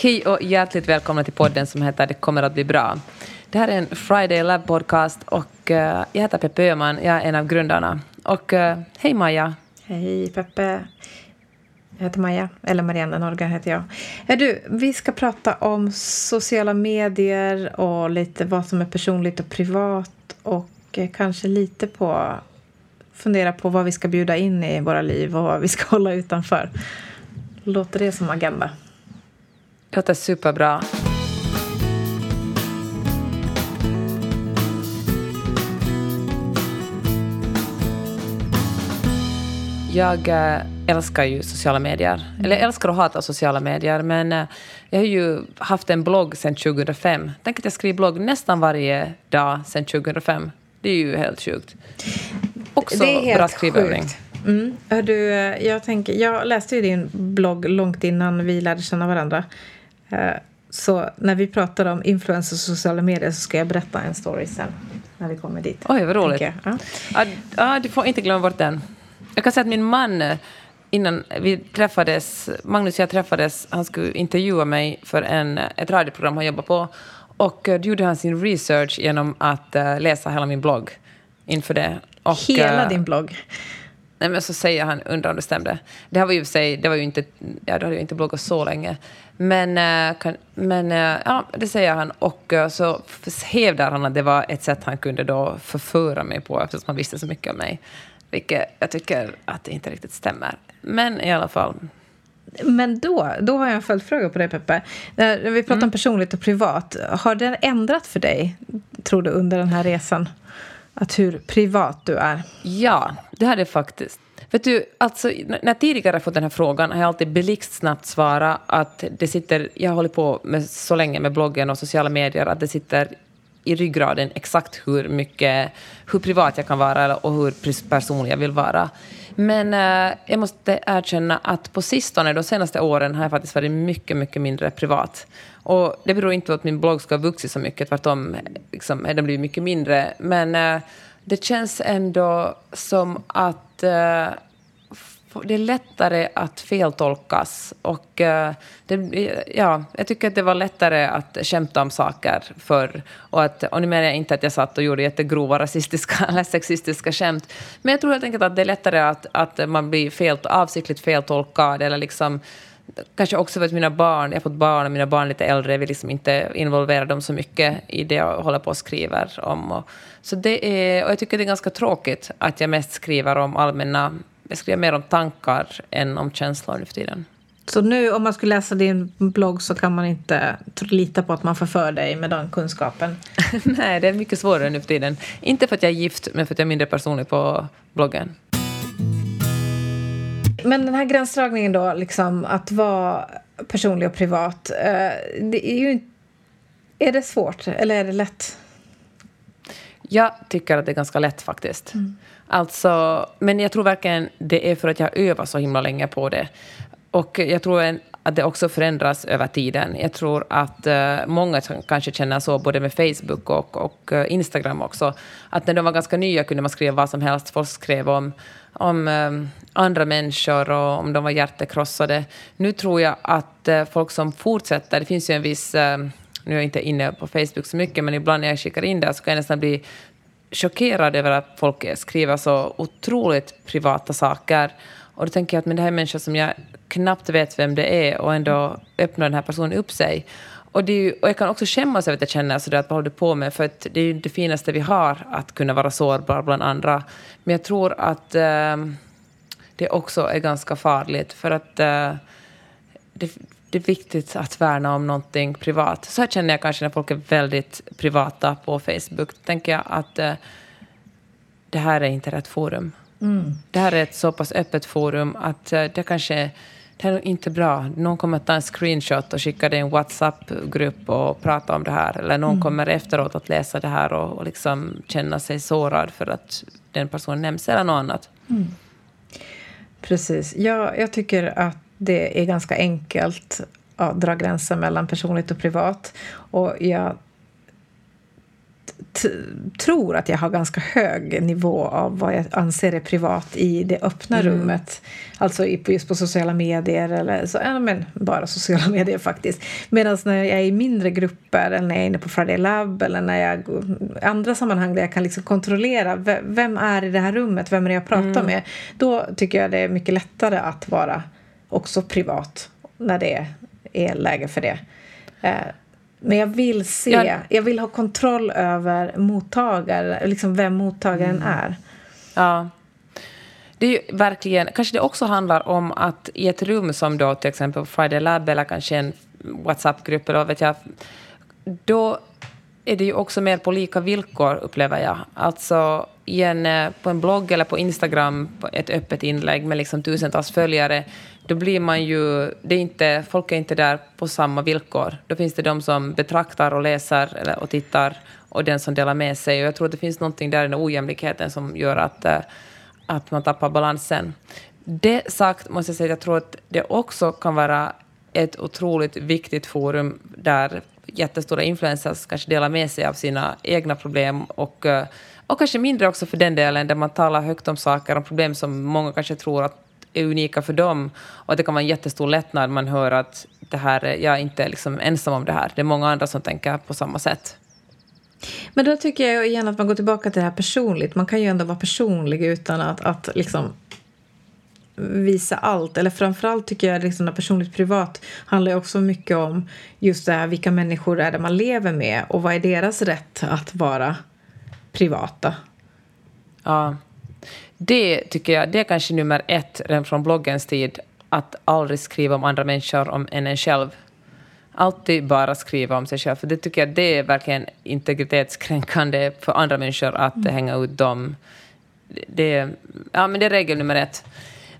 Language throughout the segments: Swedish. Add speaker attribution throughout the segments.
Speaker 1: Hej och hjärtligt välkomna till podden som heter Det kommer att bli bra. Det här är en Friday Lab podcast och eh, jag heter Peppe Öhman, jag är en av grundarna. Och eh, hej Maja.
Speaker 2: Hej Peppe. Jag heter Maja, eller Marianne Norgren heter jag. Är du, vi ska prata om sociala medier och lite vad som är personligt och privat och eh, kanske lite på fundera på vad vi ska bjuda in i våra liv och vad vi ska hålla utanför. Låter det som agenda?
Speaker 1: Låter superbra. Jag äh, älskar ju sociala medier. Eller jag älskar och hatar sociala medier. Men äh, jag har ju haft en blogg sedan 2005. Tänk att jag skriver blogg nästan varje dag sedan 2005. Det är ju helt sjukt. Också
Speaker 2: det är helt
Speaker 1: bra skrivövning.
Speaker 2: Sjukt. Mm. Du, jag, tänker, jag läste ju din blogg långt innan vi lärde känna varandra. Eh, så när vi pratar om influencers och sociala medier så ska jag berätta en story sen. När vi kommer dit.
Speaker 1: Oj, vad roligt. Ja. Ja, ja, du får inte glömma bort den. Jag kan säga att min man, eh, innan vi träffades, Magnus och jag träffades, han skulle intervjua mig för en, ett radioprogram han jobbar på. Och eh, då gjorde han sin research genom att läsa hela min blogg inför det. Och,
Speaker 2: hela din blogg?
Speaker 1: Nej, men så säger han, undrar om det stämde. Det, här var ju sig, det var ju inte, ja, då hade jag inte bloggat så länge. Men, eh, kan, men eh, ja, det säger han. Och eh, så hävdar han att det var ett sätt han kunde då förföra mig på eftersom han visste så mycket om mig. Vilket jag tycker att det inte riktigt stämmer. Men i alla fall.
Speaker 2: Men då, då har jag en följdfråga på dig, Peppe. När vi pratar mm. om personligt och privat, har det ändrat för dig, tror du, under den här resan? Att hur privat du är?
Speaker 1: Ja, det har det faktiskt. Vet du, alltså, när jag tidigare fått den här frågan har jag alltid blixtsnabbt svarat att det sitter, jag har hållit på med så länge med bloggen och sociala medier, att det sitter i ryggraden exakt hur mycket, hur privat jag kan vara och hur personlig jag vill vara. Men eh, jag måste erkänna att på sistone, de senaste åren, har jag faktiskt varit mycket, mycket mindre privat. Och det beror inte på att min blogg ska ha vuxit så mycket, tvärtom liksom, den blivit mycket mindre. Men eh, det känns ändå som att eh, det är lättare att feltolkas. Och, uh, det, ja, jag tycker att det var lättare att skämta om saker förr. Och, att, och nu menar jag inte att jag satt och gjorde jättegrova rasistiska eller sexistiska skämt. Men jag tror helt enkelt att det är lättare att, att man blir fel, avsiktligt feltolkad eller liksom Kanske också för att mina barn, jag har fått barn och mina barn är lite äldre, jag vill liksom inte involvera dem så mycket i det jag håller på och skriver om. Och, så det är, och jag tycker det är ganska tråkigt att jag mest skriver om allmänna jag skriver mer om tankar än om känslor nu för tiden.
Speaker 2: Så nu om man skulle läsa din blogg så kan man inte lita på att man förför dig med den kunskapen?
Speaker 1: Nej, det är mycket svårare nu för tiden. Inte för att jag är gift, men för att jag är mindre personlig på bloggen.
Speaker 2: Men den här gränsdragningen då, liksom att vara personlig och privat. Eh, det är ju Är det svårt eller är det lätt?
Speaker 1: Jag tycker att det är ganska lätt faktiskt. Mm. Alltså, men jag tror verkligen det är för att jag övat så himla länge på det. Och jag tror att det också förändras över tiden. Jag tror att uh, många kanske känner så, både med Facebook och, och uh, Instagram också, att när de var ganska nya kunde man skriva vad som helst. Folk skrev om, om uh, andra människor och om de var hjärtekrossade. Nu tror jag att folk som fortsätter, det finns ju en viss nu är jag inte inne på Facebook så mycket, men ibland när jag skickar in där så kan jag nästan bli chockerad över att folk skriver så otroligt privata saker. Och då tänker jag att men det här är människor som jag knappt vet vem det är och ändå öppnar den här personen upp sig. Och, det ju, och jag kan också skämmas över att jag känner sådär att vad håller du på med? För att det är ju det finaste vi har, att kunna vara sårbar bland andra. Men jag tror att eh, det också är ganska farligt. För att eh, det, det är viktigt att värna om någonting privat. Så här känner jag kanske när folk är väldigt privata på Facebook. tänker jag att eh, det här är inte rätt forum. Mm. Det här är ett så pass öppet forum att eh, det kanske det är inte bra. Någon kommer att ta en screenshot och skicka det i en WhatsApp-grupp och prata om det här. Eller någon mm. kommer efteråt att läsa det här och, och liksom känna sig sårad för att den personen nämns eller något annat. Mm.
Speaker 2: Precis. Ja, jag tycker att det är ganska enkelt att dra gränser mellan personligt och privat. Och jag tror att jag har ganska hög nivå av vad jag anser är privat i det öppna mm. rummet. Alltså just på sociala medier eller så, ja, men bara sociala medier faktiskt. Medan när jag är i mindre grupper eller när jag är inne på Friday Lab eller när jag andra sammanhang där jag kan liksom kontrollera vem är i det här rummet, vem är det jag pratar mm. med. Då tycker jag det är mycket lättare att vara också privat när det är läge för det. Eh, men jag vill se, ja. jag vill ha kontroll över mottagare, liksom vem mottagaren mm. är.
Speaker 1: Ja. Det är ju verkligen, kanske det också handlar om att i ett rum som då till exempel Friday Lab eller kanske en WhatsApp-grupp eller vet jag, då är det ju också mer på lika villkor upplever jag. Alltså i en, eh, på en blogg eller på Instagram, ett öppet inlägg med liksom tusentals följare, då blir man ju... Det är inte, folk är inte där på samma villkor. Då finns det de som betraktar och läser och tittar och den som delar med sig. Och jag tror att det finns någonting där i den ojämlikheten som gör att, eh, att man tappar balansen. Det sagt måste jag säga att jag tror att det också kan vara ett otroligt viktigt forum där jättestora influencers kanske delar med sig av sina egna problem och, eh, och kanske mindre också för den delen, där man talar högt om saker, om problem som många kanske tror att är unika för dem. Och det kan vara en jättestor lättnad man hör att det här, jag är inte liksom ensam om det här. Det är många andra som tänker på samma sätt.
Speaker 2: Men då tycker jag igen att man går tillbaka till det här personligt. Man kan ju ändå vara personlig utan att, att liksom visa allt. Eller framförallt tycker jag liksom personligt privat handlar också mycket om just det här, vilka människor är det man lever med och vad är deras rätt att vara privata.
Speaker 1: Ja. Det tycker jag, det är kanske nummer ett redan från bloggens tid, att aldrig skriva om andra människor om än en själv. Alltid bara skriva om sig själv, för det tycker jag det är verkligen integritetskränkande för andra människor att mm. hänga ut dem. Det, ja, men det är regel nummer ett.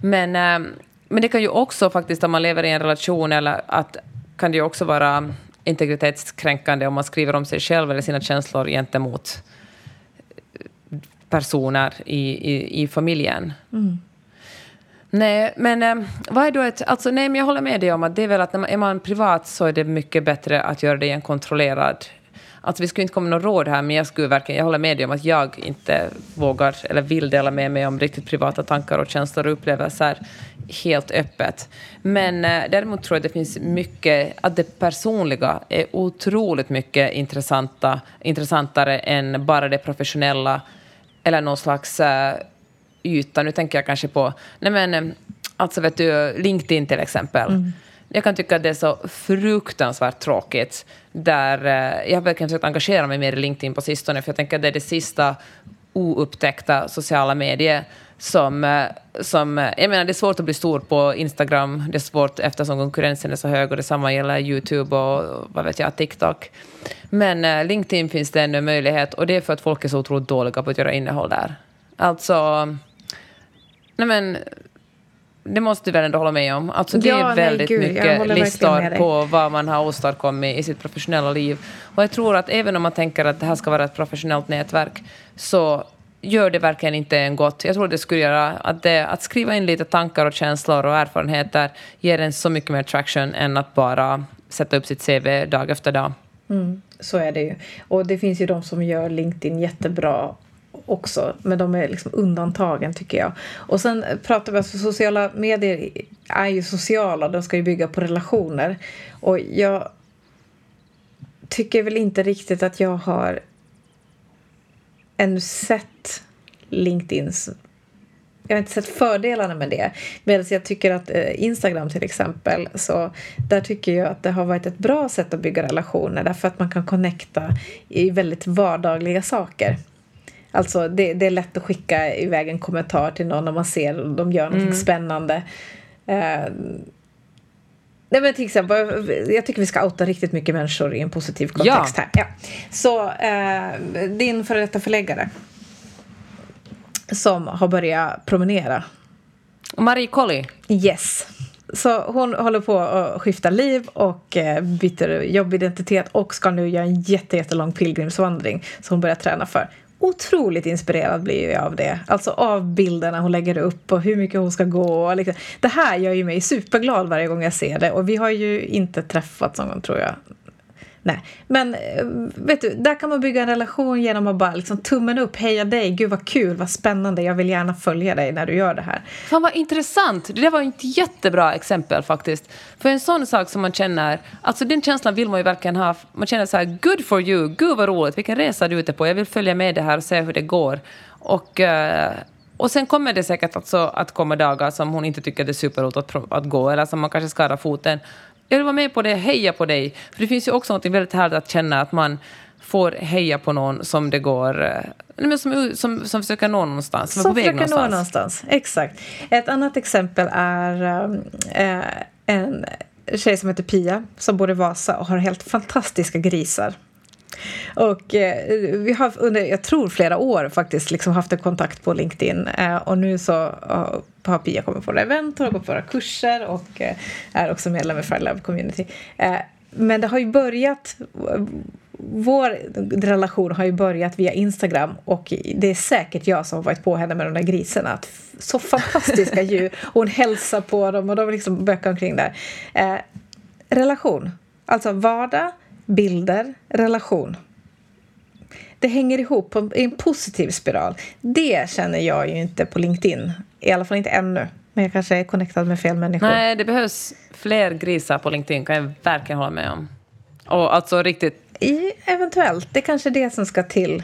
Speaker 1: Men, äh, men det kan ju också faktiskt, om man lever i en relation, eller att, kan det ju också vara integritetskränkande om man skriver om sig själv eller sina känslor gentemot personer i, i, i familjen. Mm. Nej, men äh, vad är då ett... Alltså, nej, men jag håller med dig om att det är väl att när man, är man privat så är det mycket bättre att göra det i en kontrollerad... Alltså vi skulle inte komma med något råd här, men jag skulle verkligen... Jag håller med dig om att jag inte vågar eller vill dela med mig om riktigt privata tankar och känslor och upplevelser helt öppet. Men eh, däremot tror jag att det finns mycket... Att det personliga är otroligt mycket intressanta, intressantare än bara det professionella eller någon slags eh, yta. Nu tänker jag kanske på, nej men, eh, alltså vet du, LinkedIn till exempel. Mm. Jag kan tycka att det är så fruktansvärt tråkigt. Där, eh, jag har verkligen försökt engagera mig mer i LinkedIn på sistone, för jag tänker att det är det sista oupptäckta sociala medier som, eh, som... Eh, jag menar, det är svårt att bli stor på Instagram. Det är svårt eftersom konkurrensen är så hög och detsamma gäller YouTube och vad vet jag, TikTok. Men eh, LinkedIn finns det ännu möjlighet och det är för att folk är så otroligt dåliga på att göra innehåll där. Alltså... Nej men... Det måste du väl ändå hålla med om? Alltså det ja, är väldigt nej, mycket listor på vad man har åstadkommit i sitt professionella liv. Och jag tror att även om man tänker att det här ska vara ett professionellt nätverk så gör det verkligen inte en gott. Jag tror det skulle göra att, det, att skriva in lite tankar och känslor och erfarenheter ger en så mycket mer traction än att bara sätta upp sitt CV dag efter dag.
Speaker 2: Mm, så är det ju. Och det finns ju de som gör LinkedIn jättebra också, men de är liksom undantagen tycker jag. Och sen pratar vi alltså sociala medier är ju sociala, de ska ju bygga på relationer. Och jag tycker väl inte riktigt att jag har ännu sett LinkedIns jag har inte sett fördelarna med det. Medan jag tycker att eh, Instagram till exempel, så där tycker jag att det har varit ett bra sätt att bygga relationer därför att man kan connecta i väldigt vardagliga saker. Alltså det, det är lätt att skicka iväg en kommentar till någon om man ser att de gör något mm. spännande. Uh, Nej, men till exempel, jag tycker vi ska outa riktigt mycket människor i en positiv kontext ja. här. Ja. Så eh, din före detta förläggare som har börjat promenera.
Speaker 1: Marie Colley?
Speaker 2: Yes. Så hon håller på att skifta liv och eh, byter jobbidentitet och ska nu göra en jättelång pilgrimsvandring som hon börjar träna för otroligt inspirerad blir jag av det. Alltså av bilderna hon lägger upp och hur mycket hon ska gå. Liksom. Det här gör ju mig superglad varje gång jag ser det. Och vi har ju inte träffats någon gång tror jag. Nej, men eh, vet du, där kan man bygga en relation genom att bara liksom tummen upp, heja dig, gud vad kul, vad spännande, jag vill gärna följa dig när du gör det här.
Speaker 1: Fan vad intressant, det var ett jättebra exempel faktiskt. För en sån sak som man känner, alltså den känslan vill man ju verkligen ha, man känner så här, good for you, gud vad roligt, vilken resa du är ute på, jag vill följa med det här och se hur det går. Och, eh, och sen kommer det säkert alltså att komma dagar som hon inte tycker det är superroligt att, att gå, eller som man kanske skadar foten jag vill vara med på det, heja på dig. För det finns ju också något väldigt härligt att känna att man får heja på någon som det går... Eh, som, som, som försöker nå någonstans,
Speaker 2: som, som är på väg någonstans. Nå någonstans. Exakt. Ett annat exempel är äh, en tjej som heter Pia som bor i Vasa och har helt fantastiska grisar. Och eh, vi har under, jag tror flera år faktiskt, liksom haft en kontakt på LinkedIn. Eh, och nu så uh, har Pia kommit på våra event, har gått på våra kurser och eh, är också medlem i Fire Love Community. Eh, men det har ju börjat vår relation har ju börjat via Instagram och det är säkert jag som har varit på henne med de där grisarna. Så fantastiska djur! Hon hälsar på dem och de liksom bökar omkring där. Eh, relation, alltså vardag, bilder, relation. Det hänger ihop i en positiv spiral. Det känner jag ju inte på LinkedIn. I alla fall inte ännu. Men jag kanske är connectad med fel människor.
Speaker 1: Nej, det behövs fler grisar på LinkedIn kan jag verkligen hålla med om. Och alltså riktigt...
Speaker 2: I, eventuellt. Det är kanske det som ska till.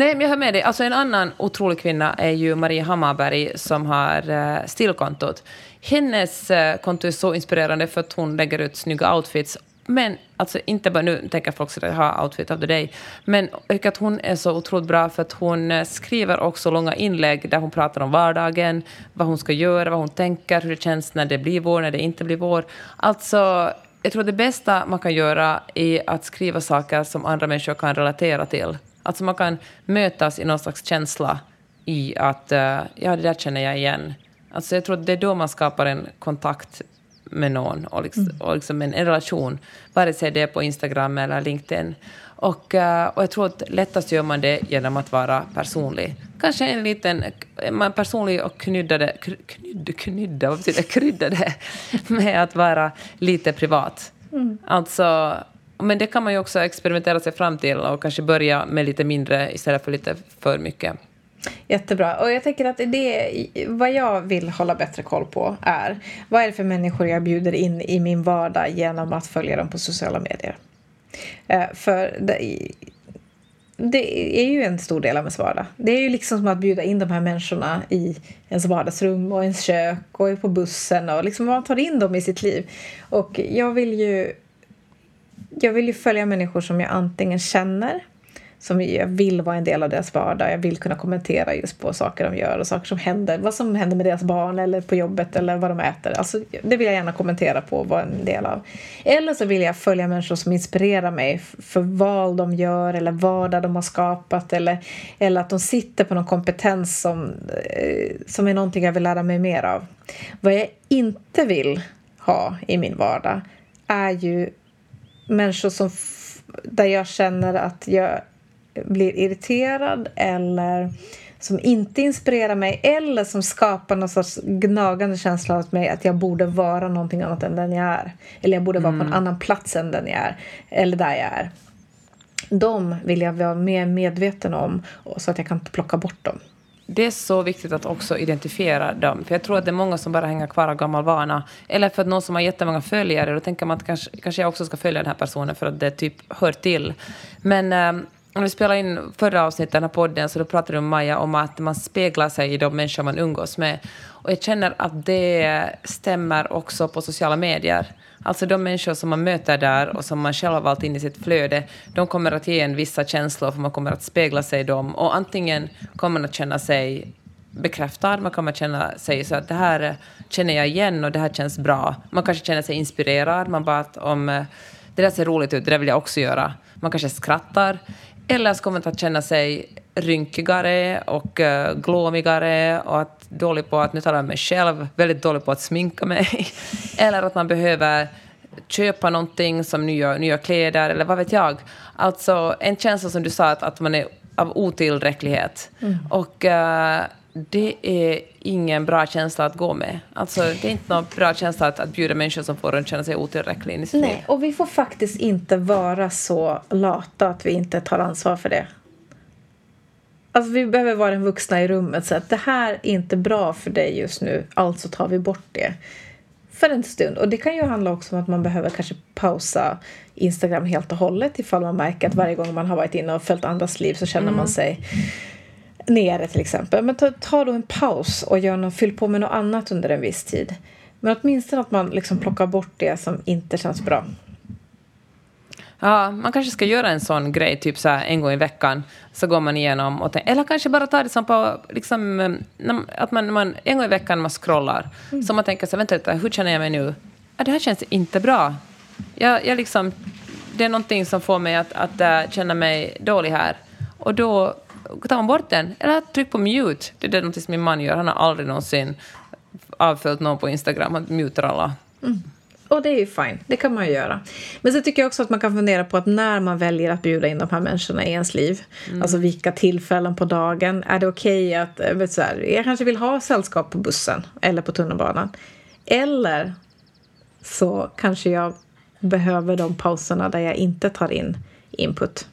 Speaker 1: Nej, men jag hör med dig. Alltså en annan otrolig kvinna är ju Maria Hammarberg som har uh, Stillkontot. Hennes uh, konto är så inspirerande för att hon lägger ut snygga outfits men alltså inte bara nu tänker folk att ha outfit of the day. Men att hon är så otroligt bra för att hon eh, skriver också långa inlägg där hon pratar om vardagen, vad hon ska göra, vad hon tänker, hur det känns när det blir vår, när det inte blir vår. Alltså, jag tror det bästa man kan göra är att skriva saker som andra människor kan relatera till. Alltså man kan mötas i någon slags känsla i att uh, ja, det där känner jag igen. Alltså jag tror att det är då man skapar en kontakt med någon och, liksom, mm. och liksom en, en, relation, vare sig det är på Instagram eller LinkedIn. Och, uh, och jag tror att lättast gör man det genom att vara personlig. Kanske en liten, man personlig och kryddade, krydd, knydda, vad betyder kryddade, med att vara lite privat. Mm. Alltså, men det kan man ju också experimentera sig fram till och kanske börja med lite mindre istället för lite för mycket.
Speaker 2: Jättebra. Och jag tänker att det, vad jag vill hålla bättre koll på är vad är det för människor jag bjuder in i min vardag genom att följa dem på sociala medier. Eh, för det, det är ju en stor del av ens vardag. Det är ju liksom som att bjuda in de här människorna i ens vardagsrum och ens kök och på bussen och liksom man tar in dem i sitt liv. Och jag vill ju jag vill ju följa människor som jag antingen känner som jag vill vara en del av deras vardag. Jag vill kunna kommentera just på saker de gör och saker som händer. Vad som händer med deras barn eller på jobbet eller vad de äter. Alltså, det vill jag gärna kommentera på och vara en del av. Eller så vill jag följa människor som inspirerar mig för val de gör eller vardag de har skapat eller, eller att de sitter på någon kompetens som, eh, som är någonting jag vill lära mig mer av. Vad jag inte vill ha i min vardag är ju människor som där jag känner att jag blir irriterad eller som inte inspirerar mig eller som skapar någon sorts gnagande känsla hos mig att jag borde vara någonting annat än den jag är. Eller jag borde vara mm. på en mm. annan plats än den jag är. Eller där jag är. De vill jag vara mer medveten om så att jag kan plocka bort dem.
Speaker 1: Det är så viktigt att också identifiera dem. För jag tror att det är många som bara hänger kvar av gammal vana. Eller för att någon som har jättemånga följare, då tänker man att kanske, kanske jag också ska följa den här personen för att det typ hör till. Men ähm, om vi spelade in förra avsnittet den här podden så då pratade du med Maja om att man speglar sig i de människor man umgås med. Och jag känner att det stämmer också på sociala medier. Alltså de människor som man möter där och som man själv har valt in i sitt flöde, de kommer att ge en vissa känslor för man kommer att spegla sig i dem. Och antingen kommer man att känna sig bekräftad, man kommer att känna sig så att det här känner jag igen och det här känns bra. Man kanske känner sig inspirerad, man bara att om det där ser roligt ut, det där vill jag också göra. Man kanske skrattar. Eller så kommer man att känna sig rynkigare och uh, glåmigare och att dålig på att, nu talar jag om mig själv, väldigt dålig på att sminka mig. eller att man behöver köpa någonting som nya, nya kläder eller vad vet jag. Alltså en känsla som du sa att, att man är av otillräcklighet. Mm. Och uh, det är ingen bra känsla att gå med. Alltså, det är inte någon bra känsla att, att bjuda människor som får en känna sig otillräcklig i sitt
Speaker 2: Nej,
Speaker 1: liv.
Speaker 2: och vi får faktiskt inte vara så lata att vi inte tar ansvar för det. Alltså vi behöver vara den vuxna i rummet så att det här är inte bra för dig just nu, alltså tar vi bort det. För en stund. Och det kan ju handla också om att man behöver kanske pausa Instagram helt och hållet ifall man märker att varje gång man har varit inne och följt andras liv så känner man sig nere till exempel. Men ta, ta då en paus och gör något, fyll på med något annat under en viss tid. Men åtminstone att man liksom plockar bort det som inte känns bra.
Speaker 1: Ja, man kanske ska göra en sån grej, typ så en gång i veckan, så går man igenom och tänker, eller kanske bara ta det som på, liksom, när- att man, man en gång i veckan man scrollar, så man tänker så här, vänta lite, hur känner jag mig nu? Ja, det här känns inte bra. Jag, jag liksom, det är någonting som får mig att, att äh, känna mig dålig här. Och då tar man bort den, eller tryck på mute. Det är det någonting som min man gör, han har aldrig någonsin avföljt någon på Instagram, han mutar alla.
Speaker 2: Och det är ju fine, det kan man ju göra. Men så tycker jag också att man kan fundera på att när man väljer att bjuda in de här människorna i ens liv, alltså vilka tillfällen på dagen, är det okej att, eh, så här, jag kanske vill ha sällskap på bussen eller på tunnelbanan. Eller så kanske jag behöver de pauserna där jag inte tar in input.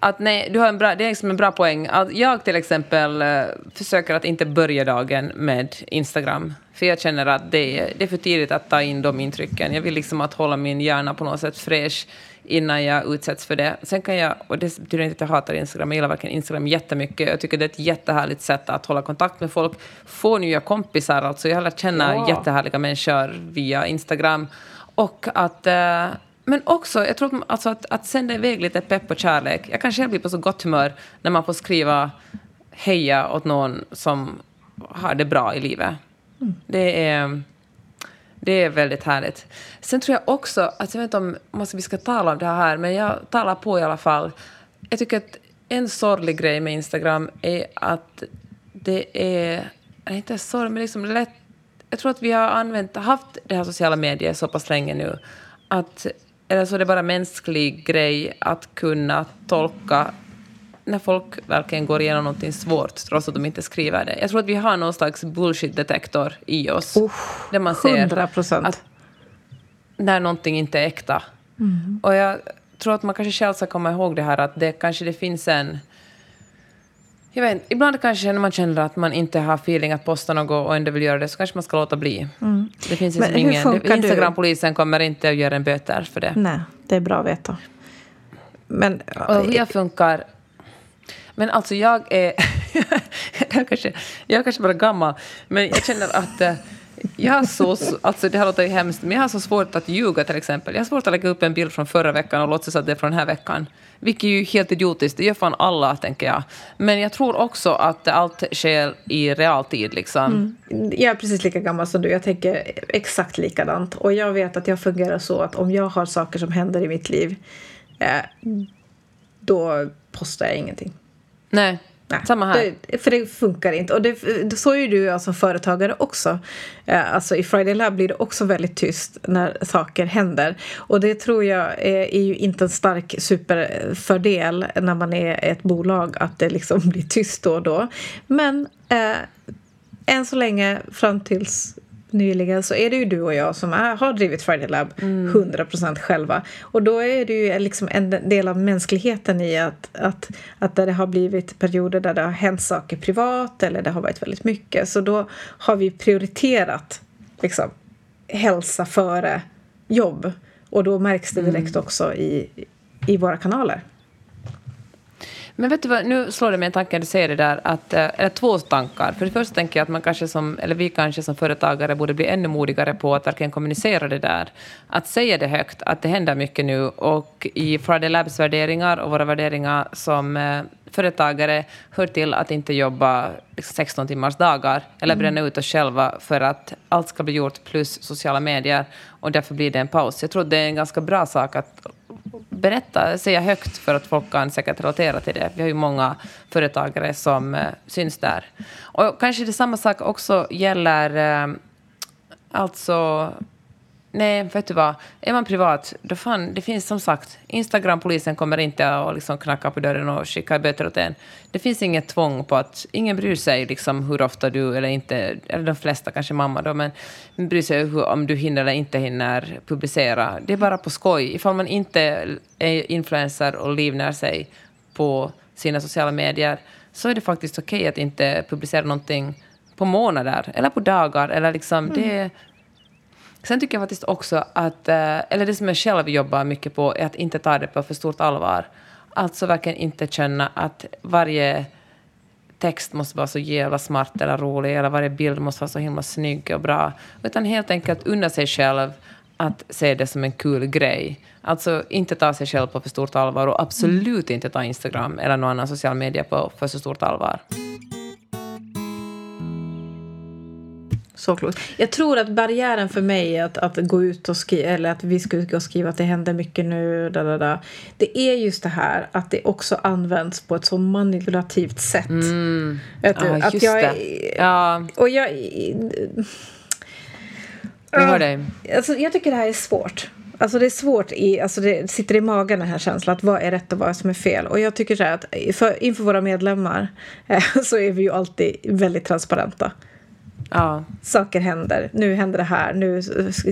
Speaker 1: Att nej, du har en bra, det är liksom en bra poäng. Att jag till exempel eh, försöker att inte börja dagen med Instagram. För jag känner att det är, det är för tidigt att ta in de intrycken. Jag vill liksom att hålla min hjärna på något sätt fräsch innan jag utsätts för det. Sen kan jag, och det betyder inte att jag hatar Instagram, jag gillar verkligen Instagram jättemycket. Jag tycker det är ett jättehärligt sätt att hålla kontakt med folk, få nya kompisar. Alltså jag har lärt känna
Speaker 2: Ja.
Speaker 1: jättehärliga människor via Instagram. Och att... Eh, men också, jag tror att, alltså att, att sända iväg lite pepp och kärlek. Jag kan själv bli på så gott humör när man får skriva heja åt någon som har det bra i livet. Det är... Det är väldigt härligt. Sen tror jag också, att jag vet inte om vi ska tala om det här, men jag talar på i alla fall. Jag tycker att en sorglig grej med Instagram är att det är, eller inte sorg, men liksom lätt, jag tror att vi har använt, haft det här sociala medier så pass länge nu, att, eller så är det bara mänsklig grej att kunna tolka när folk verkligen går igenom någonting svårt trots att de inte skriver det. Jag tror att vi har någon slags bullshit-detektor i oss. där man ser
Speaker 2: 100 procent.
Speaker 1: att när någonting inte är äkta.
Speaker 2: Mm.
Speaker 1: Och jag tror att man kanske själv ska komma ihåg det här att det kanske det finns en... Jag vet ibland kanske när man känner att man inte har feeling att posta något och ändå vill göra det så kanske man ska låta bli. Det finns
Speaker 2: Mm.
Speaker 1: Liksom ingen... Instagram-polisen kommer inte att göra en böter för det.
Speaker 2: Nej, det är bra att veta. Men
Speaker 1: Och jag funkar... Men alltså jag är... jag, kanske, jag är kanske bara gammal, men jag känner att eh, jag har så... Alltså det här låter ju hemskt, men jag har så svårt att ljuga till exempel. Jag har svårt att lägga upp en bild från förra veckan och låtsas att det är från den här veckan. Vilket är ju helt idiotiskt, det gör fan alla, tänker jag. Men jag tror också att allt sker i realtid, liksom. Mm.
Speaker 2: Jag är precis lika gammal som du. Jag tänker exakt likadant. Och jag vet att jag fungerar så att om jag har saker som händer i mitt liv eh, då postar jag ingenting.
Speaker 1: Nej,
Speaker 2: Nej,
Speaker 1: samma här.
Speaker 2: Det, för det funkar inte. Och det, så är ju du jag som företagare också. Eh, Alltså I Friday Lab blir det också väldigt tyst när saker händer. Och det tror jag är, är ju inte en stark superfördel när man är ett bolag att det liksom blir tyst då och då. Men eh, än så länge fram tills nyligen så är det ju du och jag som är, har drivit Friday Lab 100% själva. Och då är det ju liksom en del av mänskligheten i att, att, att där det har blivit perioder där det har hänt saker privat eller det har varit väldigt mycket. Så då har vi prioriterat liksom, hälsa före jobb. Och då märks det direkt också i, i våra kanaler.
Speaker 1: Men vet du vad, nu slår det mig en tanke när du säger det där, att, eh, eller två tankar. För det första tänker jag att man kanske som, eller vi kanske som företagare borde bli ännu modigare på att verkligen kommunicera det där. Att säga det högt, att det händer mycket nu. Och i Friday Labs värderingar och våra värderingar som eh, företagare hör till att inte jobba liksom 16 timmars dagar eller bränna ut oss själva för att allt ska bli gjort plus sociala medier och därför blir det en paus. Jag tror det är en ganska bra sak att berätta, säga högt för att folk kan säkert relatera till det. Vi har ju många företagare som eh, syns där. Och kanske det samma sak också gäller eh, alltså Nej, vet du vad? Är man privat, då fan, det finns som sagt, Instagram-polisen kommer inte att liksom knacka på dörren och skicka böter åt en. Det finns inget tvång på att, ingen bryr sig liksom hur ofta du, eller inte, eller de flesta, kanske mamma då, men bryr sig hur, om du hinner eller inte hinner publicera. Det är bara på skoj. Ifall man inte är influencer och livnär sig på sina sociala medier, så är det faktiskt okej okay att inte publicera någonting på månader eller på dagar. Eller liksom, mm. det, Sen tycker jag faktiskt också att, eh, eller det som jag själv jobbar mycket på, är att inte ta det på för stort allvar. Alltså verkligen inte känna att varje text måste vara så jävla smart eller rolig, eller varje bild måste vara så himla snygg och bra. Utan helt enkelt unna sig själv att se det som en kul grej. Alltså inte ta sig själv på för stort allvar och absolut inte ta Instagram eller någon annan social media på för så stort allvar.
Speaker 2: Så klokt. Jag tror att barriären för mig att, att gå ut och skriva, eller att vi skulle gå och skriva att det händer mycket nu, da, da, da, det är just det här att det också används på ett så manipulativt sätt.
Speaker 1: Mm.
Speaker 2: Att,
Speaker 1: ja,
Speaker 2: att jag,
Speaker 1: det. Ja.
Speaker 2: Och jag...
Speaker 1: Jag hör dig.
Speaker 2: Alltså, jag tycker det här är svårt. Alltså det är svårt, i, alltså det sitter i magen den här känslan att vad är rätt och vad som är fel. Och jag tycker så här att för, inför våra medlemmar eh, så är vi ju alltid väldigt transparenta.
Speaker 1: Ja.
Speaker 2: Saker händer. Nu händer det här. Nu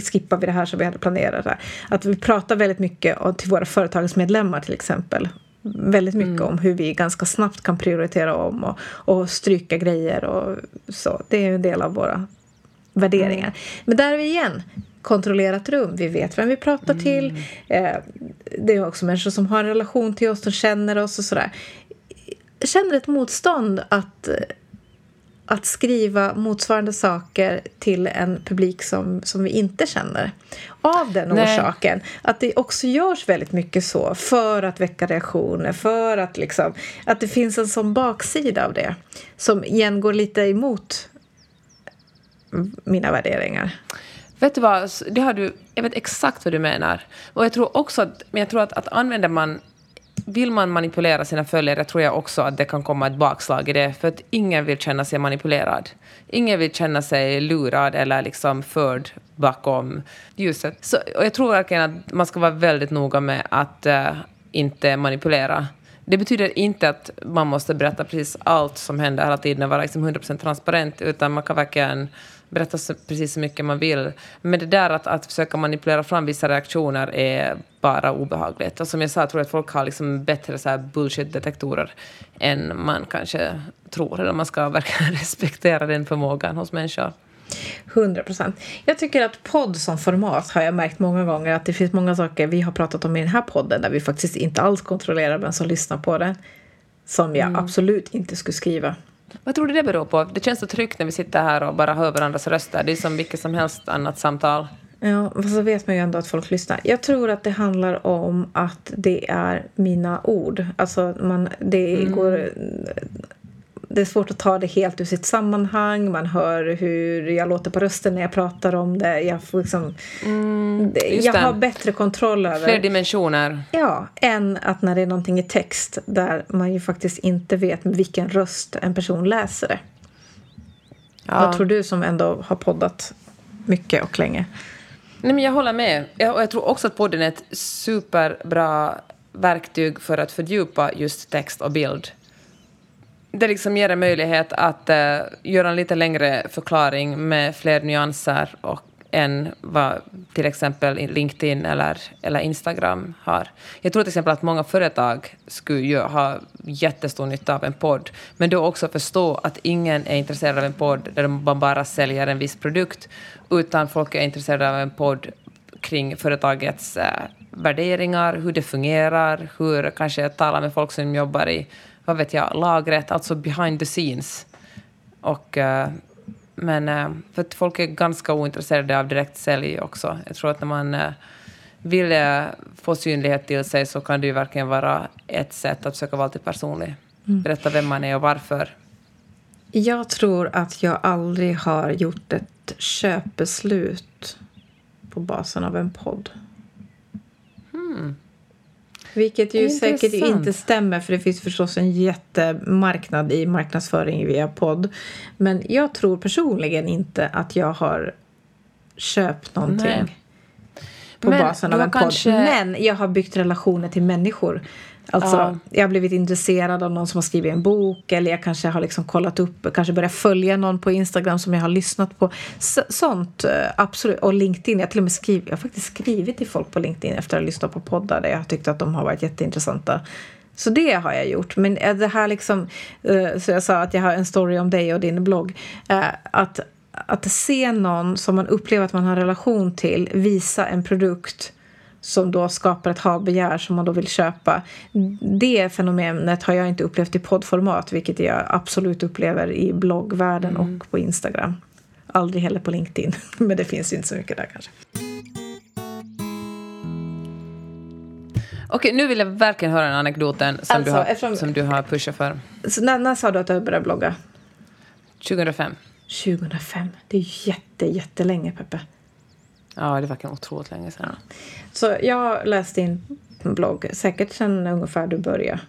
Speaker 2: skippar vi det här som vi hade planerat. Att vi pratar väldigt mycket till våra företagsmedlemmar till exempel. Väldigt mycket mm. om hur vi ganska snabbt kan prioritera om och, och stryka grejer och så. Det är en del av våra värderingar. Mm. Men där är vi igen kontrollerat rum. Vi vet vem vi pratar mm. till. Eh, det är också människor som har en relation till oss, som känner oss och sådär. Känner ett motstånd att att skriva motsvarande saker till en publik som, som vi inte känner. Av den Nej. orsaken. Att det också görs väldigt mycket så för att väcka reaktioner. För att, liksom, att det finns en sån baksida av det. Som igen går lite emot mina värderingar.
Speaker 1: Vet du vad, det har du, jag vet exakt vad du menar. Och jag tror också att, men jag tror att, att använder man vill man manipulera sina följare tror jag också att det kan komma ett bakslag i det, för att ingen vill känna sig manipulerad. Ingen vill känna sig lurad eller liksom förd bakom ljuset. Så, och jag tror verkligen att man ska vara väldigt noga med att uh, inte manipulera. Det betyder inte att man måste berätta precis allt som händer hela tiden och vara liksom 100% transparent, utan man kan verkligen berätta så, precis så mycket man vill. Men det där att, att försöka manipulera fram vissa reaktioner är bara obehagligt. Och som jag sa, jag tror att folk har liksom bättre bullshit-detektorer än man kanske tror. Eller man ska verkligen respektera den förmågan hos människor.
Speaker 2: 100 procent. Jag tycker att podd som format har jag märkt många gånger att det finns många saker vi har pratat om i den här podden där vi faktiskt inte alls kontrollerar vem som lyssnar på den. Som jag mm. absolut inte skulle skriva.
Speaker 1: Vad tror du det beror på? Det känns så tryggt när vi sitter här och bara hör varandras röster. Det är som vilket som helst annat samtal.
Speaker 2: Ja, fast så vet man ju ändå att folk lyssnar. Jag tror att det handlar om att det är mina ord. Alltså, man, det mm. går det är svårt att ta det helt ur sitt sammanhang. Man hör hur jag låter på rösten när jag pratar om det. Jag, får liksom, mm, jag har bättre kontroll över...
Speaker 1: Fler dimensioner.
Speaker 2: Ja, än att när det är någonting i text där man ju faktiskt inte vet med vilken röst en person läser det. Ja. Vad tror du som ändå har poddat mycket och länge?
Speaker 1: Nej, men jag håller med. Jag, och jag tror också att podden är ett superbra verktyg för att fördjupa just text och bild det liksom ger en möjlighet att uh, göra en lite längre förklaring med fler nyanser och, än vad till exempel LinkedIn eller, eller Instagram har. Jag tror till exempel att många företag skulle ha jättestor nytta av en podd, men då också förstå att ingen är intresserad av en podd där man bara säljer en viss produkt, utan folk är intresserade av en podd kring företagets uh, värderingar, hur det fungerar, hur kanske talar med folk som jobbar i vad vet jag, lagret, alltså behind the scenes. Och, uh, men uh, för att folk är ganska ointresserade av direktsälj också. Jag tror att när man uh, vill få synlighet till sig så kan det ju verkligen vara ett sätt att försöka vara lite personlig. Mm. Berätta vem man är och varför.
Speaker 2: Jag tror att jag aldrig har gjort ett köpbeslut på basen av en podd.
Speaker 1: Hmm.
Speaker 2: Vilket ju säkert inte stämmer för det finns förstås en jättemarknad i marknadsföring via podd. Men jag tror personligen inte att jag har köpt någonting. Nej. på
Speaker 1: Men
Speaker 2: basen av en podd.
Speaker 1: kanske-
Speaker 2: Men jag har byggt relationer till människor. Alltså,
Speaker 1: Ja.
Speaker 2: jag har blivit intresserad av någon som har skrivit en bok eller jag kanske har liksom kollat upp, kanske börjat följa någon på Instagram som jag har lyssnat på. Så, sånt, eh, absolut. Och LinkedIn, jag har till och med skrivit, jag har faktiskt skrivit till folk på LinkedIn efter att ha lyssnat på poddar där jag har tyckt att de har varit jätteintressanta. Så det har jag gjort. Men eh, det här liksom, eh, så jag sa att jag har en story om dig och din blogg. Att, att se någon som man upplever att man har relation till visa en produkt som då skapar ett havbegär som man då vill köpa. Det fenomenet har jag inte upplevt i poddformat, vilket jag absolut upplever i bloggvärlden och på Instagram. Aldrig heller på LinkedIn, men det finns ju inte så mycket där kanske.
Speaker 1: Okej, nu vill jag verkligen höra den anekdoten som,
Speaker 2: Alltså,
Speaker 1: du, har,
Speaker 2: eftersom-
Speaker 1: som du har pushat för.
Speaker 2: Så när, när sa du att du började blogga?
Speaker 1: 2005.
Speaker 2: 2005. Det är jätte, jättelänge, Peppe.
Speaker 1: Ja, det verkar otroligt länge sedan.
Speaker 2: Så jag läste din blogg säkert sen ungefär du började.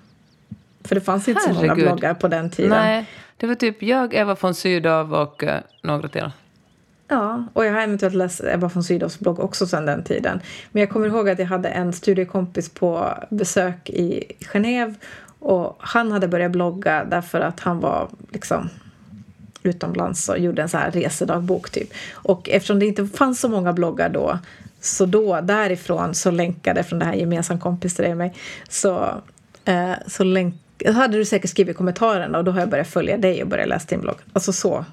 Speaker 2: För det fanns inte så många
Speaker 1: Herregud.
Speaker 2: bloggar på den tiden.
Speaker 1: Nej, det var typ jag, Eva von Sydow och uh, några till.
Speaker 2: Ja, och jag har eventuellt läst Ebba von Sydows blogg också sedan den tiden. Men jag kommer ihåg att jag hade en studiekompis på besök i Genève och han hade börjat blogga därför att han var liksom utomlands och gjorde en så här resedagbok typ. Och eftersom det inte fanns så många bloggar då så då därifrån så länkade från det här gemensam kompis till dig och mig så, eh, så länk, hade du säkert skrivit kommentarerna och då har jag börjat följa dig och börjat läsa din blogg. Alltså så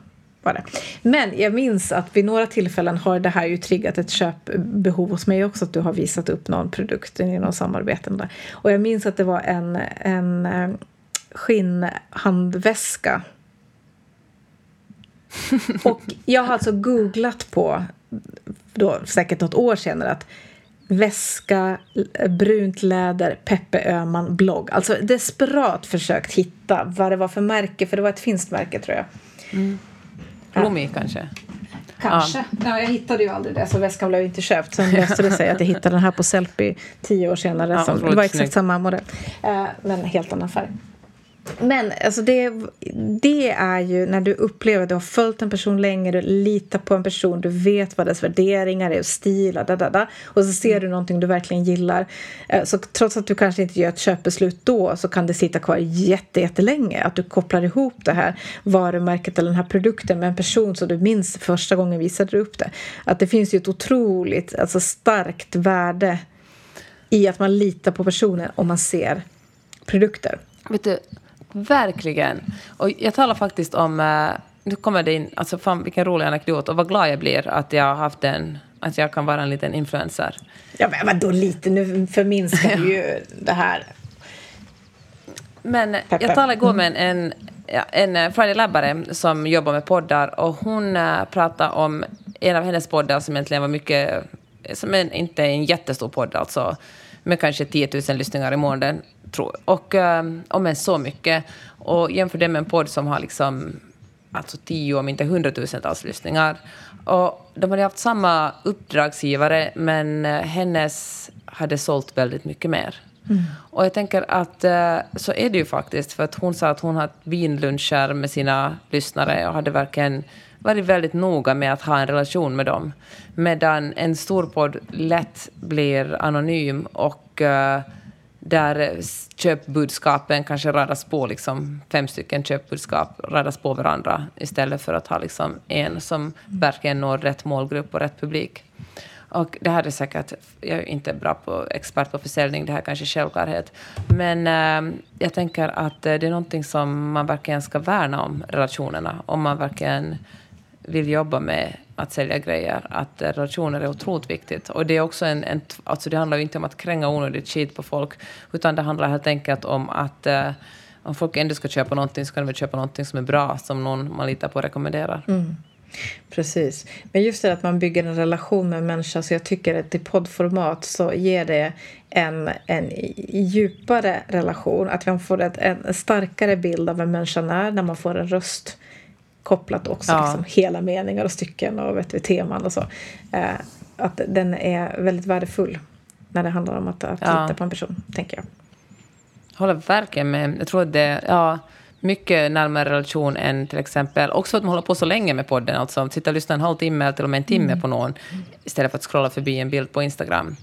Speaker 2: var det. Men jag minns att vid några tillfällen har det här ju triggat ett köpbehov hos mig också. Att du har visat upp någon produkt i någon samarbeten där. Och jag minns att det var en, en eh, skinnhandväska. Och jag har alltså googlat på, då säkert något år senare, att väska, brunt läder, Peppe Öhman blogg. Alltså desperat försökt hitta vad det var för märke, för det var ett finskt märke tror jag.
Speaker 1: Blommig kanske?
Speaker 2: Kanske. Ja. jag hittade ju aldrig det, så väskan blev inte köpt. Sen löste det sig att jag hittade den här på Sellpy tio år senare.
Speaker 1: Ja,
Speaker 2: som, det var exakt
Speaker 1: snyggt.
Speaker 2: samma modell, eh, men helt annan färg. Men alltså det, det är ju när du upplever att du har följt en person länge, du litar på en person, du vet vad dess värderingar är och stil, da, da, da, och så ser du någonting du verkligen gillar. Eh, så trots att du kanske inte gör ett köpbeslut då så kan det sitta kvar jätte, jättelänge. Att du kopplar ihop det här varumärket eller den här produkten med en person som du minns första gången visade du upp det. Att det finns ju ett otroligt, alltså starkt värde i att man litar på personen om man ser produkter.
Speaker 1: Vet du, verkligen. Och jag talar faktiskt om... eh, nu kommer det in... Alltså fan vilken rolig anekdot och vad glad jag blir att jag har haft en... Att jag kan vara en liten influencer.
Speaker 2: Ja, men vadå lite? Nu förminskar du ju det här.
Speaker 1: Men
Speaker 2: Peppe.
Speaker 1: jag talade igår med en, en, ja, en eh, Friday Labbare som jobbar med poddar och hon äh, pratade om en av hennes poddar som egentligen var mycket, som en, inte är en jättestor podd alltså, med kanske 10 000 lyssningar i månaden, tror Och äh, om en så mycket. Och jämför det med en podd som har liksom alltså 10 om inte hundratusentals lyssningar. Och de hade haft samma uppdragsgivare men eh, hennes hade sålt väldigt mycket mer. Och jag tänker att eh, så är det ju faktiskt, för att hon sa att hon hade vinluncher med sina lyssnare och hade verkligen varit väldigt noga med att ha en relation med dem. Medan en stor podd lätt blir anonym och eh, där eh, köpbudskapen kanske radas på, liksom fem stycken köpbudskap radas på varandra istället för att ha liksom en som verkligen når rätt målgrupp och rätt publik. Och det här är säkert, jag är inte bra på expert på försäljning, det här är kanske självklarhet. Men eh, jag tänker att eh, det är någonting som man verkligen ska värna om, relationerna. Om man verkligen vill jobba med att sälja grejer, att eh, relationer är otroligt viktigt. Och det är också en, en alltså det handlar ju inte om att kränga onödigt skit på folk, utan det handlar helt enkelt om att eh, om folk ändå ska köpa någonting så kan de väl köpa någonting som är bra, som någon man litar på rekommenderar. Mm.
Speaker 2: Precis. Men just det att man bygger en relation med en människa så jag tycker att i poddformat så ger det en, en djupare relation. Att man får ett, en starkare bild av vem människan är när man får en röst kopplat också
Speaker 1: Ja.
Speaker 2: liksom hela meningar och stycken och vet du, teman och så. Eh, att den är väldigt värdefull när det handlar om att, att
Speaker 1: Ja.
Speaker 2: lita på en person, tänker jag.
Speaker 1: håller verkligen med. Jag tror att det, ja, mycket närmare relation än till exempel, också för att man håller på så länge med podden, alltså sitta och lyssna en halvtimme eller till och med en timme mm. på någon, istället för att scrolla förbi en bild på Instagram.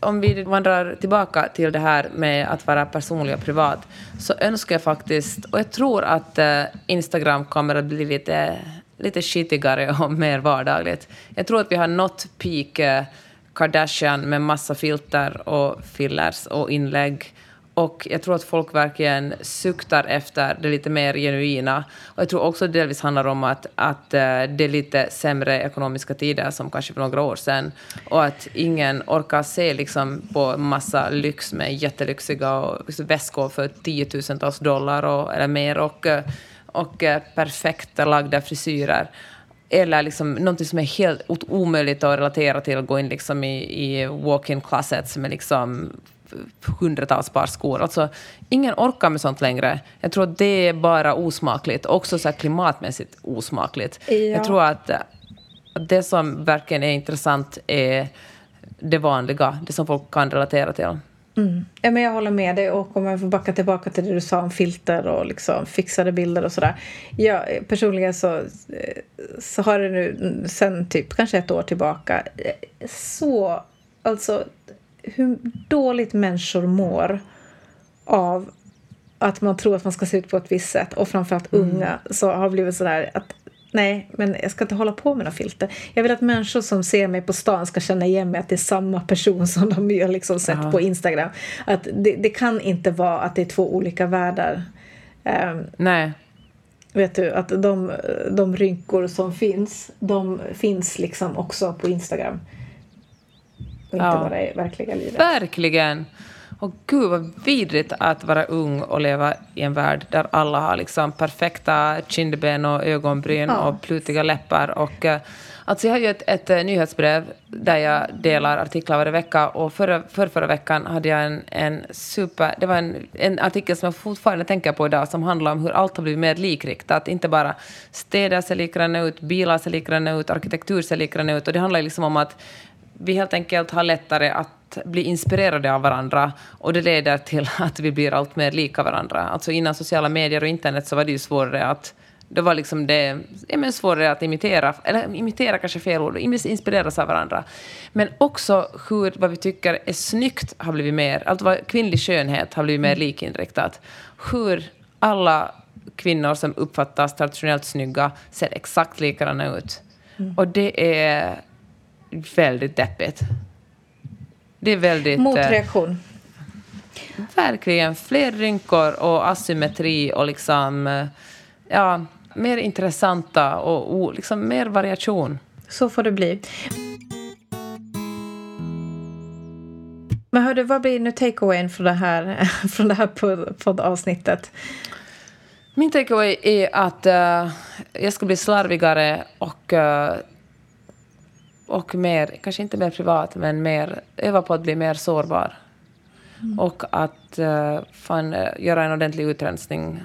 Speaker 1: Om vi vandrar tillbaka till det här med att vara personlig och privat, så önskar jag faktiskt, och jag tror att eh, Instagram kommer att bli lite, lite skitigare och mer vardagligt. Jag tror att vi har nått peak eh, Kardashian med massa filter och fillers och inlägg. Och jag tror att folk verkligen suktar efter det lite mer genuina. Och jag tror också att det delvis handlar om att, att eh, det är lite sämre ekonomiska tider som kanske för några år sedan. Och att ingen orkar se liksom på massa lyx med jättelyxiga liksom väskor för tiotusentals dollar och, eller mer och, eh, och eh, perfekt lagda frisyrer eller liksom någonting som är helt omöjligt att relatera till, att gå in liksom i, i walk-in closets med liksom hundratals par skor. Alltså, ingen orkar med sånt längre. Jag tror att det är bara osmakligt, också så klimatmässigt osmakligt. Ja. Jag tror att, det som verkligen är intressant är det vanliga, det som folk kan relatera till.
Speaker 2: Mm. Ja, men jag håller med dig. Och om jag får backa tillbaka till det du sa om filter och liksom fixade bilder och sådär. Ja, personligen så, så har det nu sen typ kanske ett år tillbaka så... Alltså hur dåligt människor mår av att man tror att man ska se ut på ett visst sätt och framförallt mm. unga så har blivit sådär att nej, men jag ska inte hålla på med några filter. Jag vill att människor som ser mig på stan ska känna igen mig att det är samma person som de har liksom sett ja. på Instagram. Att det, det, kan inte vara att det är två olika världar.
Speaker 1: Um, nej.
Speaker 2: Vet du, att de, de rynkor som finns, de finns liksom också på Instagram. Och inte ja. bara i verkliga livet.
Speaker 1: Verkligen. Och gud vad vidrigt att vara ung och leva i en värld där alla har liksom perfekta kindben och ögonbryn ja. och plutiga läppar. Och, eh, alltså jag har ju ett, ett eh, nyhetsbrev där jag delar artiklar varje vecka och förra, för förra veckan hade jag en, en super... Det var en, en artikel som jag fortfarande tänker på idag som handlar om hur allt har blivit mer likriktat. Inte bara städer ser likadana ut, bilar ser likadana ut, arkitektur ser likadana ut. Och det handlar liksom om att vi helt enkelt har lättare att bli inspirerade av varandra och det leder till att vi blir allt mer lika varandra. Alltså innan sociala medier och internet så var det ju svårare att det var liksom det, ja, men svårare att imitera, eller imitera kanske fel ord, inspireras av varandra. Men också hur vad vi tycker är snyggt har blivit mer, allt vad kvinnlig skönhet har blivit mer mm. likinriktat. Hur alla kvinnor som uppfattas traditionellt snygga ser exakt likadana ut. Mm. Och det är väldigt deppigt. Det är väldigt...
Speaker 2: Motreaktion.
Speaker 1: Eh, verkligen. Fler rynkor och asymmetri och liksom... Eh, ja, mer intressanta och, och liksom mer variation.
Speaker 2: Så får det bli. Men hördu, vad blir nu takeawayen från det här, från det här poddavsnittet?
Speaker 1: Min takeaway är att uh, jag ska bli slarvigare och uh, och mer, kanske inte mer privat, men mer, öva på att bli mer sårbar. Mm. Och att uh, fan, uh, göra en ordentlig utrensning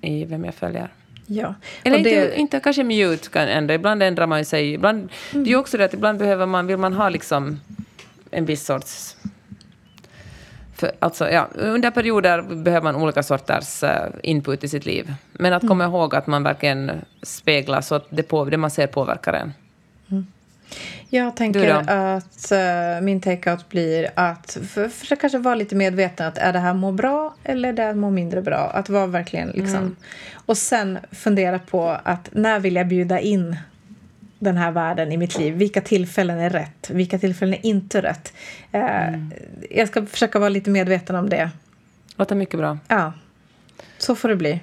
Speaker 1: i vem jag följer.
Speaker 2: Ja.
Speaker 1: Eller det... inte, inte kanske mute kan ändå. Ibland ändrar man sig. Ibland, mm. Det är ju också det att ibland behöver man, vill man ha liksom en viss sorts... För, alltså, ja, under perioder behöver man olika sorters uh, input i sitt liv. Men att komma mm. ihåg att man verkligen speglar så att det, på, det man ser påverkar en.
Speaker 2: Jag tänker att uh, min take-out blir att för, för kanske vara lite medveten att är det här må bra eller är det här må mindre bra? Att vara verkligen liksom... Mm. Och sen fundera på att när vill jag bjuda in den här världen i mitt liv? Vilka tillfällen är rätt? Vilka tillfällen är inte rätt? Uh, mm. Jag ska försöka vara lite medveten om det.
Speaker 1: Låter mycket bra.
Speaker 2: Ja, så får det bli.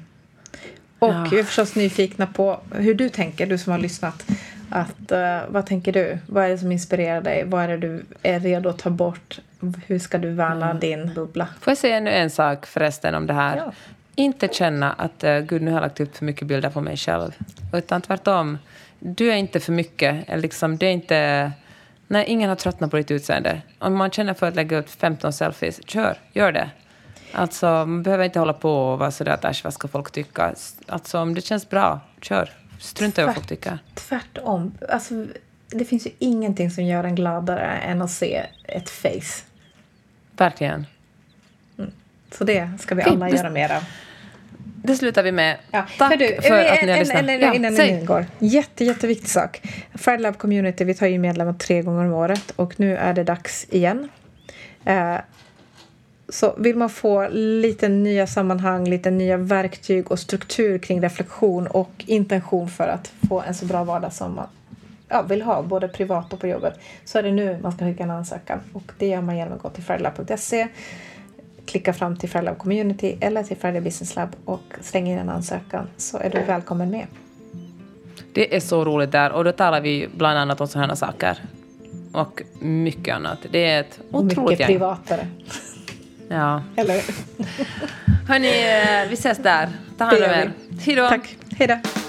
Speaker 2: Och ja. vi är förstås nyfikna på hur du tänker, du som har lyssnat. Att, uh, vad tänker du? Vad är det som inspirerar dig? Vad är det du är redo att ta bort? Hur ska du värna mm. din bubbla?
Speaker 1: Får jag säga ännu en sak förresten om det här? Ja. Inte känna att uh, Gud, nu har jag lagt upp för mycket bilder på mig själv. Utan tvärtom. Du är inte för mycket. Liksom, det är inte... Nej, ingen har tröttnat på ditt utseende. Om man känner för att lägga ut 15 selfies, kör, gör det. Alltså, man behöver inte hålla på och vara sådär att äsch, vad ska folk tycka? Alltså, om det känns bra, kör. Strunta i vad folk tycker.
Speaker 2: Tvärtom. Alltså, det finns ju ingenting som gör en gladare än att se ett face.
Speaker 1: Verkligen. Mm.
Speaker 2: Så det ska vi alla göra mer av.
Speaker 1: Det slutar vi med.
Speaker 2: Ja.
Speaker 1: Tack
Speaker 2: du,
Speaker 1: för
Speaker 2: en,
Speaker 1: att ni har lyssnat.
Speaker 2: En, en,
Speaker 1: ja,
Speaker 2: innan
Speaker 1: säg.
Speaker 2: ni går. Jätte, jätteviktig sak. Friday Lab Community, vi tar ju medlemmar tre gånger om året och nu är det dags igen. Eh, så vill man få lite nya sammanhang, lite nya verktyg och struktur kring reflektion och intention för att få en så bra vardag som man ja, vill ha, både privat och på jobbet, så är det nu man ska skicka en ansökan. Och det gör man genom att gå till fridayLab.se, klicka fram till Friday Lab Community eller till Friday Business Lab och slänga in en ansökan så är du välkommen med.
Speaker 1: Det är så roligt där och då talar vi bland annat om sådana saker. Och mycket annat. Det är ett
Speaker 2: Och
Speaker 1: otroligt
Speaker 2: mycket
Speaker 1: gäng.
Speaker 2: privatare.
Speaker 1: Ja.
Speaker 2: Eller
Speaker 1: Hörni, eh, vi ses där. Ta hand om er. Hej då.
Speaker 2: Tack. Hej då.